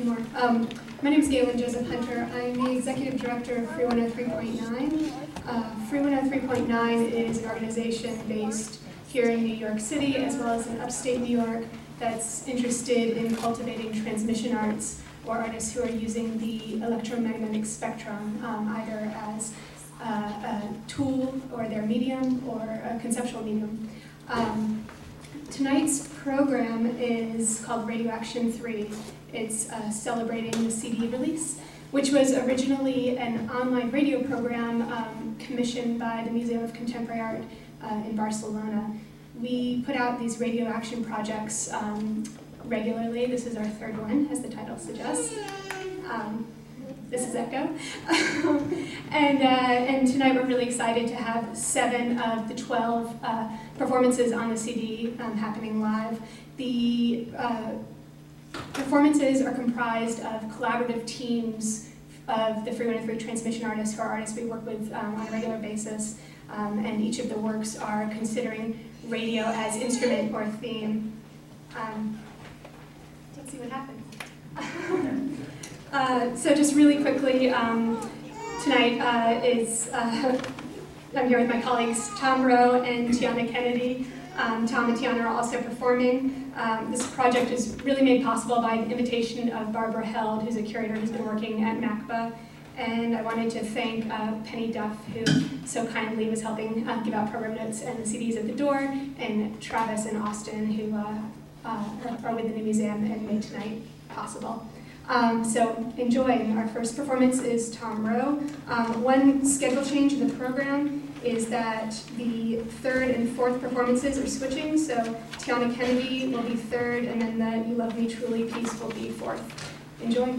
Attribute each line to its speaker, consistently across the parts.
Speaker 1: Um, my name is Galen Joseph Hunter. I'm the executive director of Free 103.9. Uh, Free 103.9 is an organization based here in New York City as well as in upstate New York that's interested in cultivating transmission arts or artists who are using the electromagnetic spectrum um, either as uh, a tool or their medium or a conceptual medium. Um, tonight's program is called Radio Action 3. It's uh, celebrating the CD release, which was originally an online radio program um, commissioned by the Museum of Contemporary Art uh, in Barcelona. We put out these radio action projects um, regularly. This is our third one, as the title suggests. Um, this is Echo. and, uh, and tonight we're really excited to have seven of the 12 uh, performances on the CD um, happening live. The uh, performances are comprised of collaborative teams of the Free 103 transmission artists who are artists we work with um, on a regular basis. Um, and each of the works are considering radio as instrument or theme. Um, let's see what happens. uh, so just really quickly, um, tonight uh, is, uh, I'm here with my colleagues Tom Roe and Tiana Kennedy. Um, Tom and Tiana are also performing. Um, this project is really made possible by the invitation of Barbara Held, who's a curator who's been working at MACBA. And I wanted to thank uh, Penny Duff, who so kindly was helping uh, give out program notes and the CDs at the door, and Travis and Austin, who uh, uh, are with the New museum and made tonight possible. Um, so enjoy. Our first performance is Tom Roe. Um, one schedule change in the program is that the third and fourth performances are switching. So Tiana Kennedy will be third, and then the You Love Me Truly piece will be fourth. Enjoy.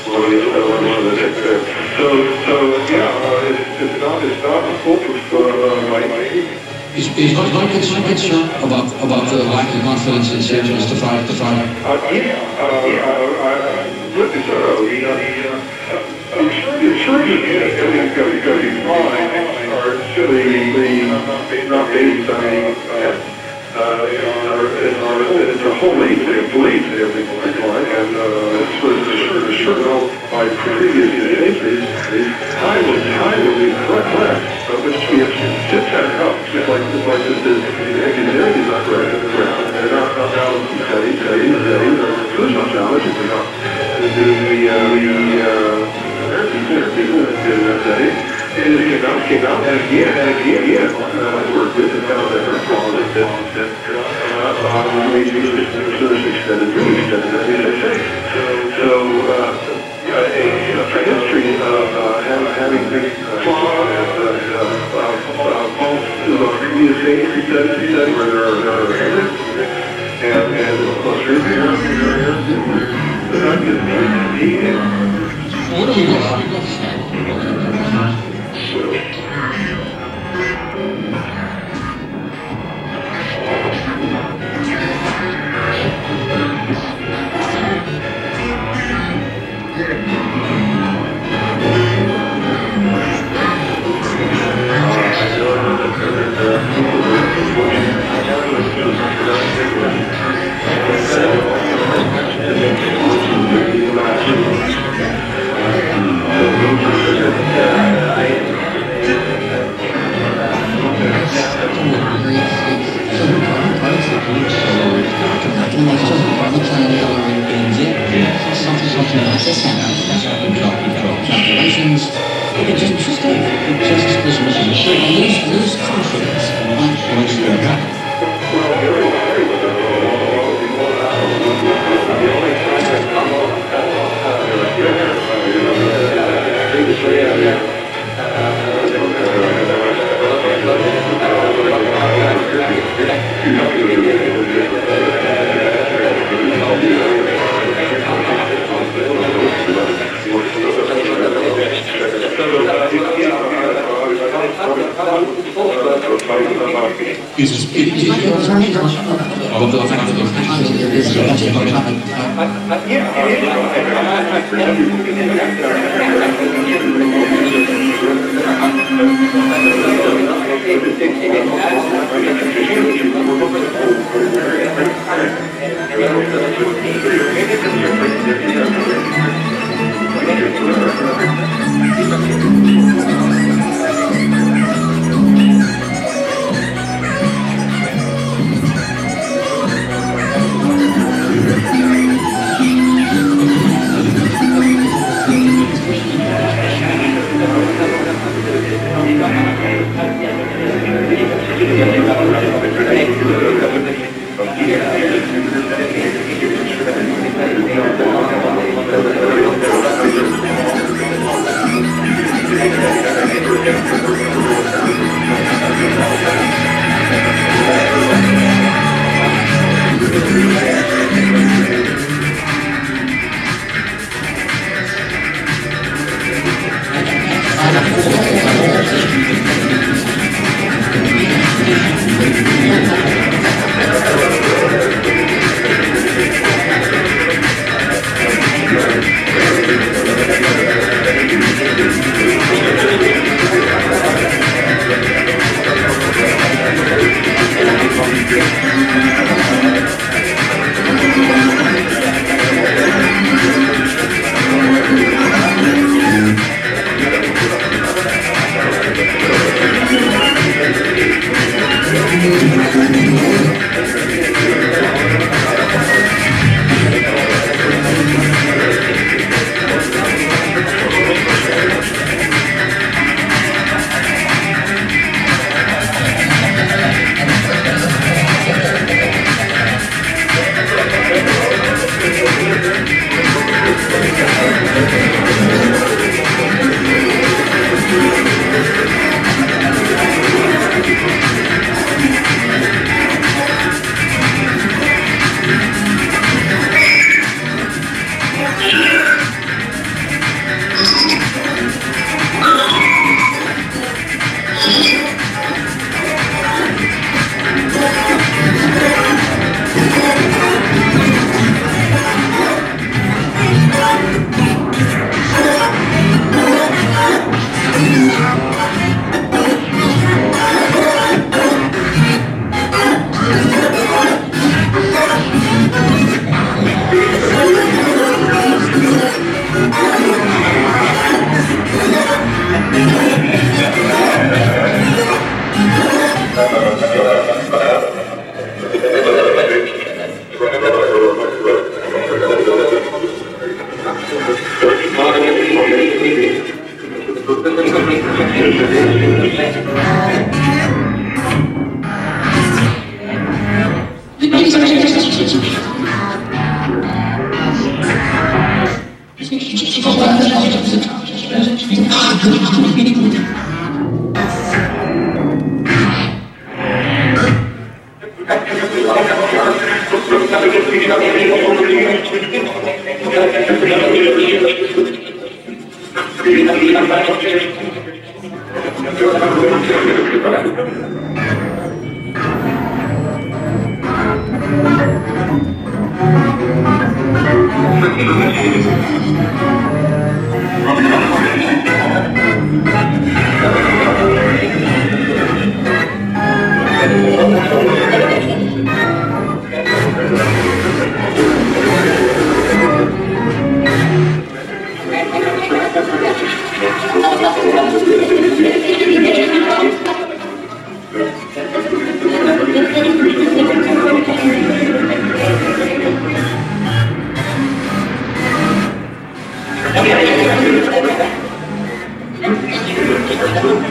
Speaker 2: is my not concerned, concerned about, about the lack of confidence in Sergio's to Fire? the fire?
Speaker 3: Uh, yeah,
Speaker 4: uh, yeah, uh, uh, thorough. You know, the insurgents have got to be fine, are silly, not based on uh, it's a holy thing of belief and everything like that. And uh, it's was assured by previous days, I will, I will be correct. Just we have just had just like, just like this engineering is not
Speaker 5: right on the ground. Not not out of study, study, study, social challenges are not.
Speaker 6: And then we, uh, we, uh, therapy, therapy, did that study. And it came out, came out, I worked with and found that her problem is
Speaker 5: that, that, uh, we, we, we, we, we, we, we, we, we, we, we, a history of uh, having been flawed and both the
Speaker 7: previous agency said where there are errors and, and plus repair.
Speaker 8: The fact is, he and... What are we going to できた。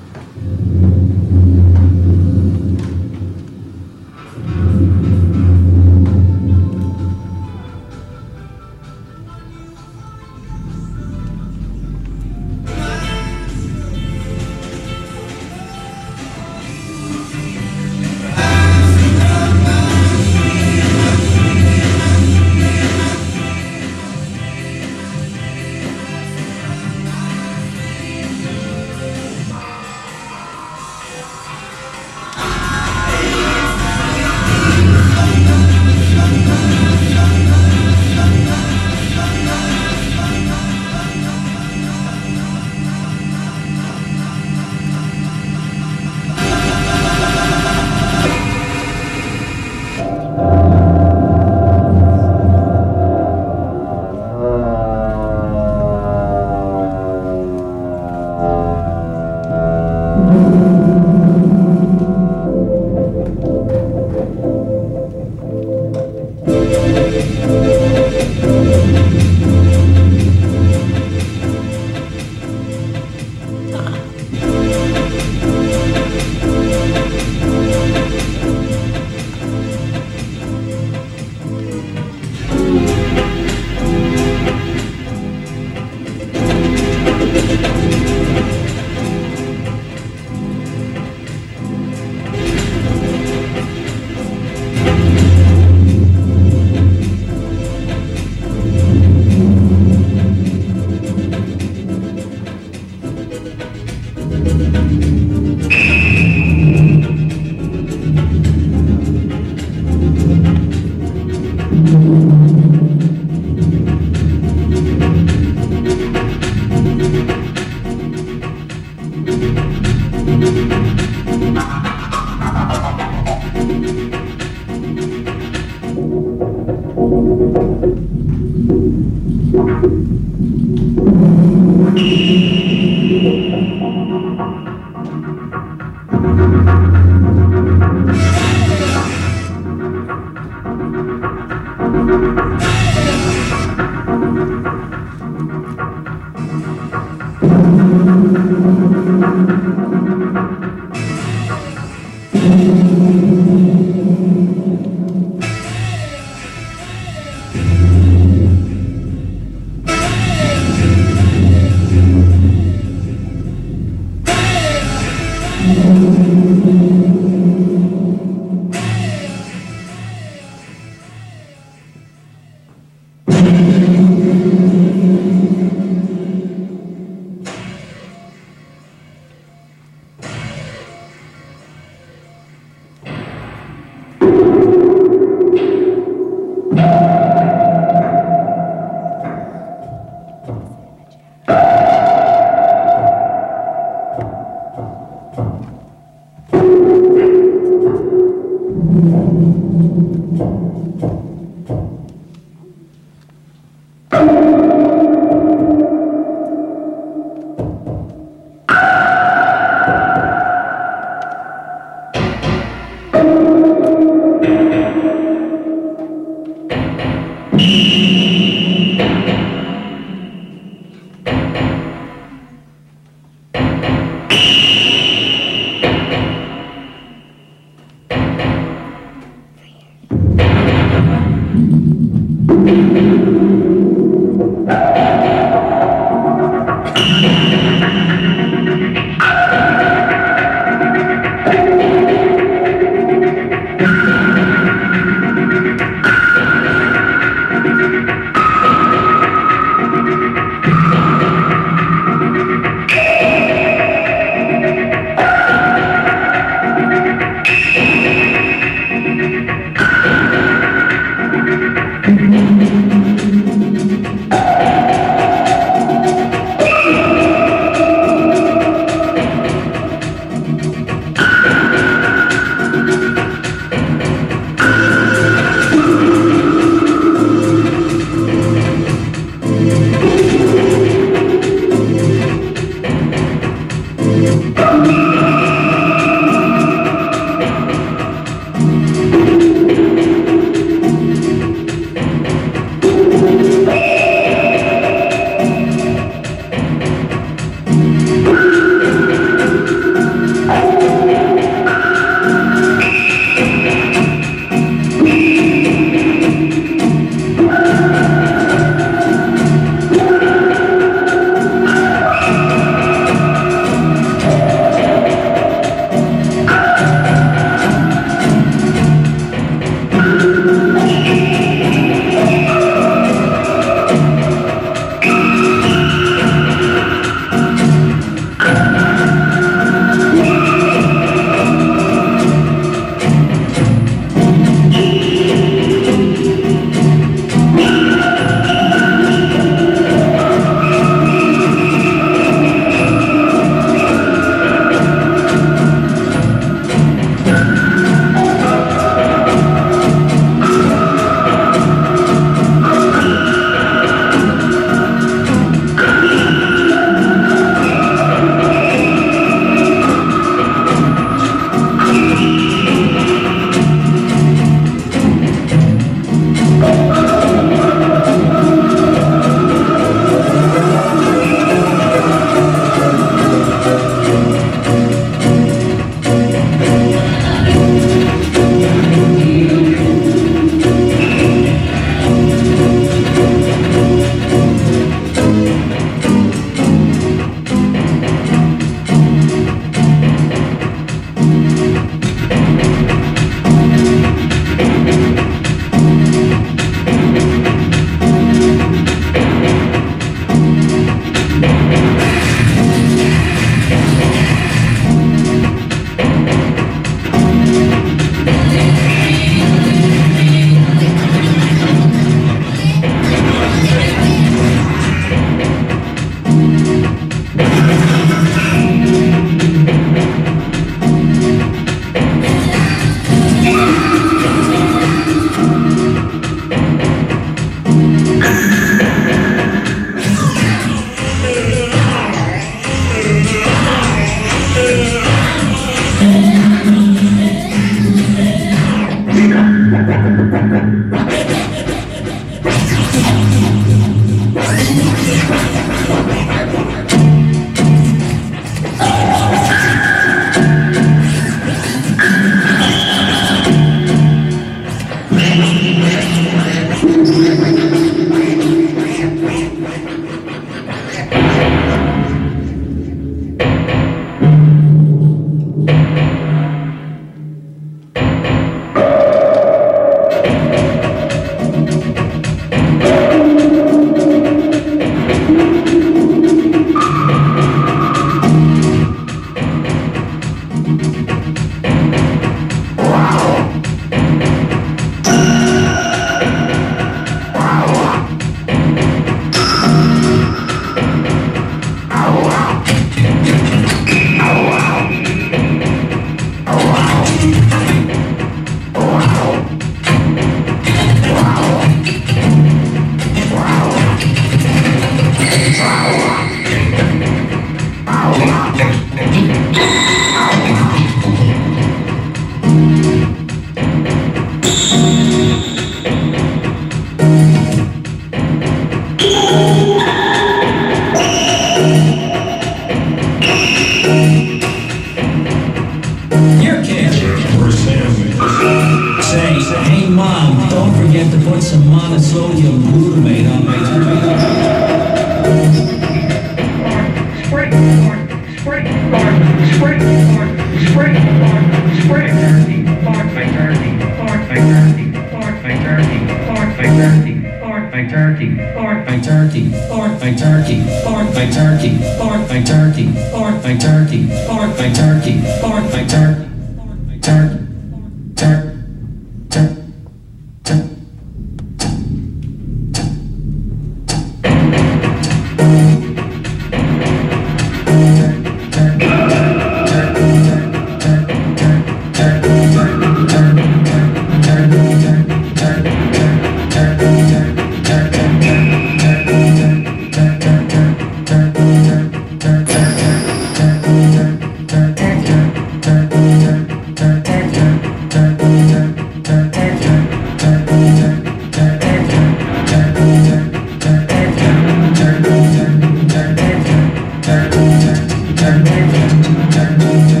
Speaker 8: You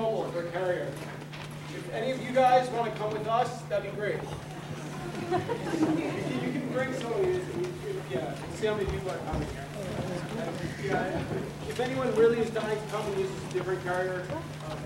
Speaker 8: T-Mobile for carrier? If any of you guys want to come with us, that'd be great. You can- you can bring some of these, yeah, see how many people are coming here. Yeah, If anyone really is dying to come and use a different carrier, um,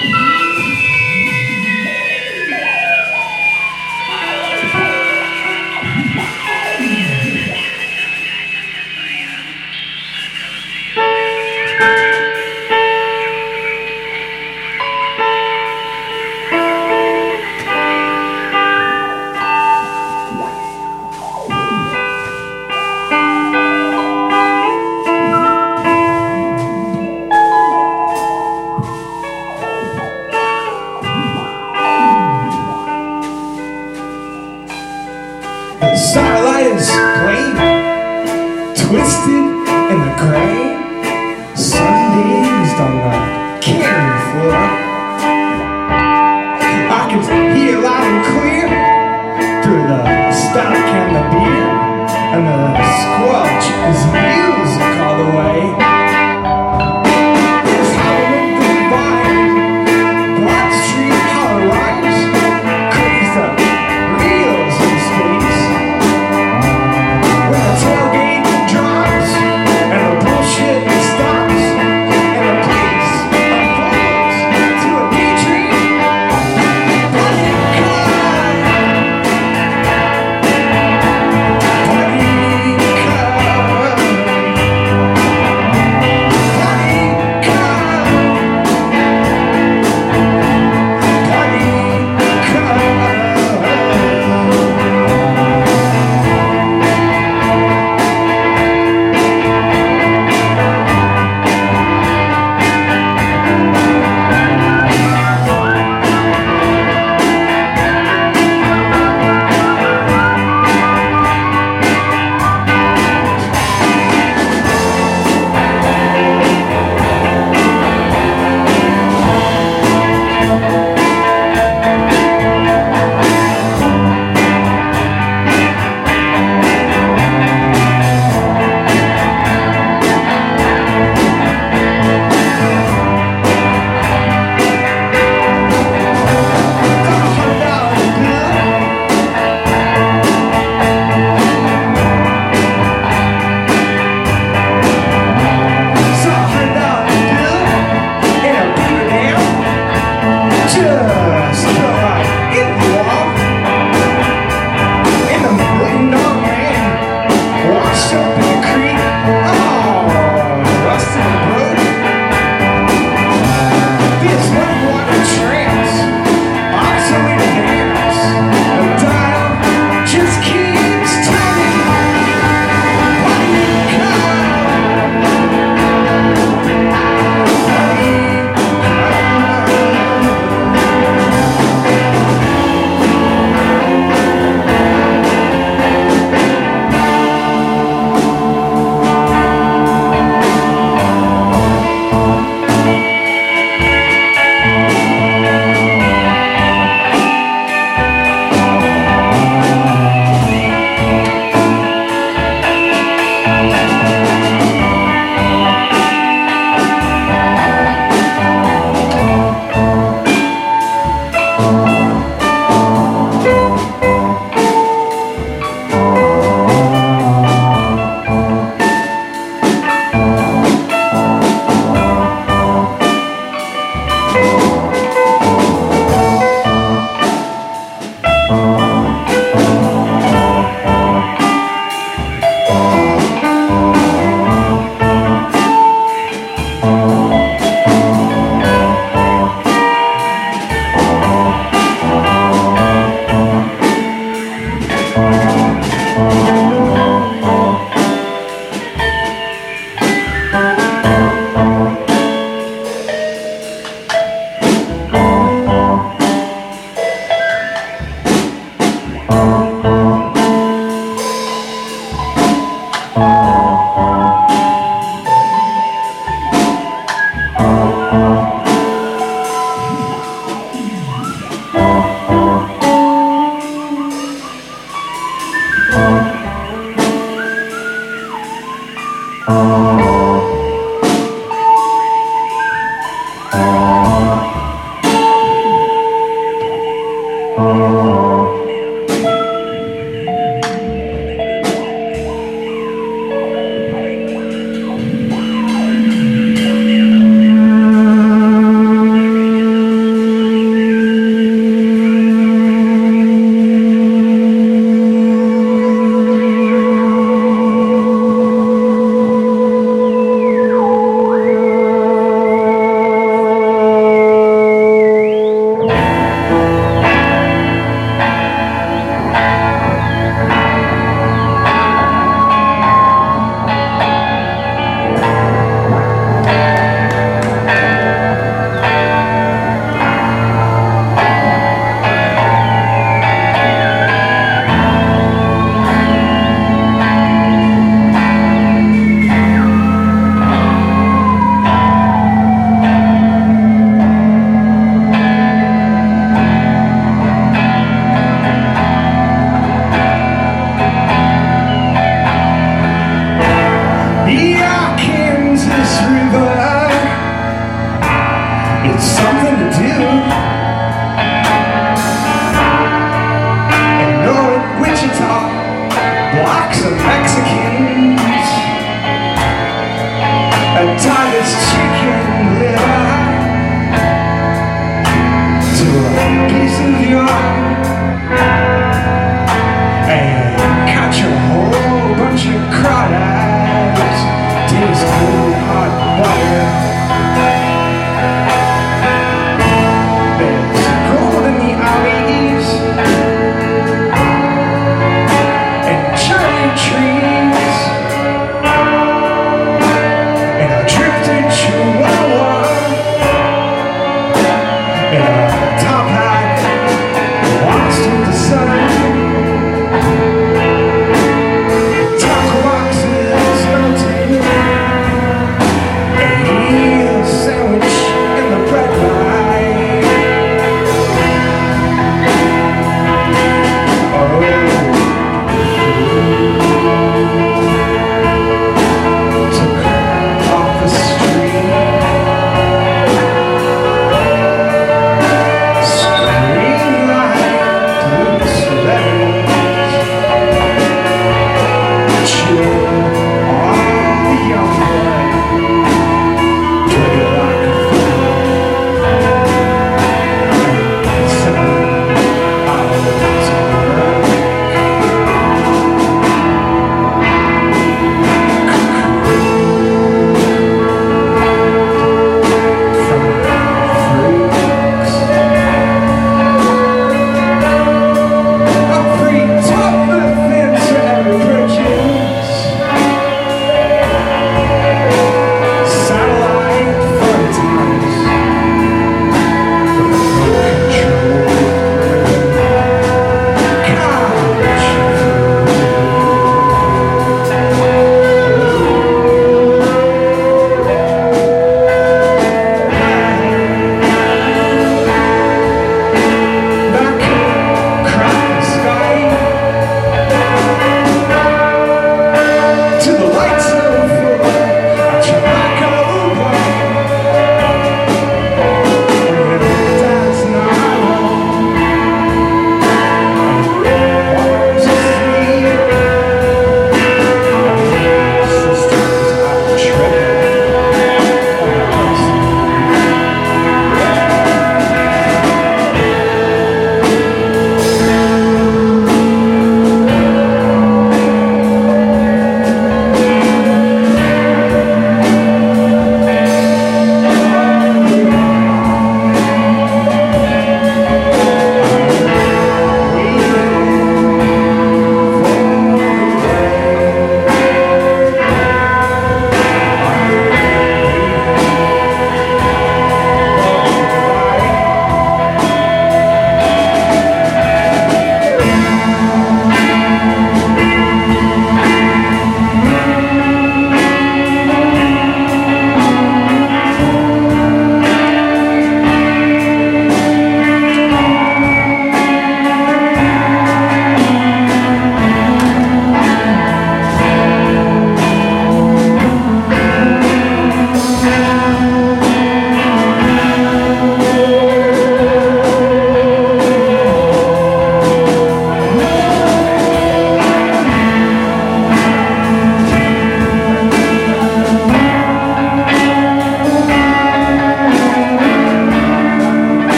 Speaker 9: Yeah.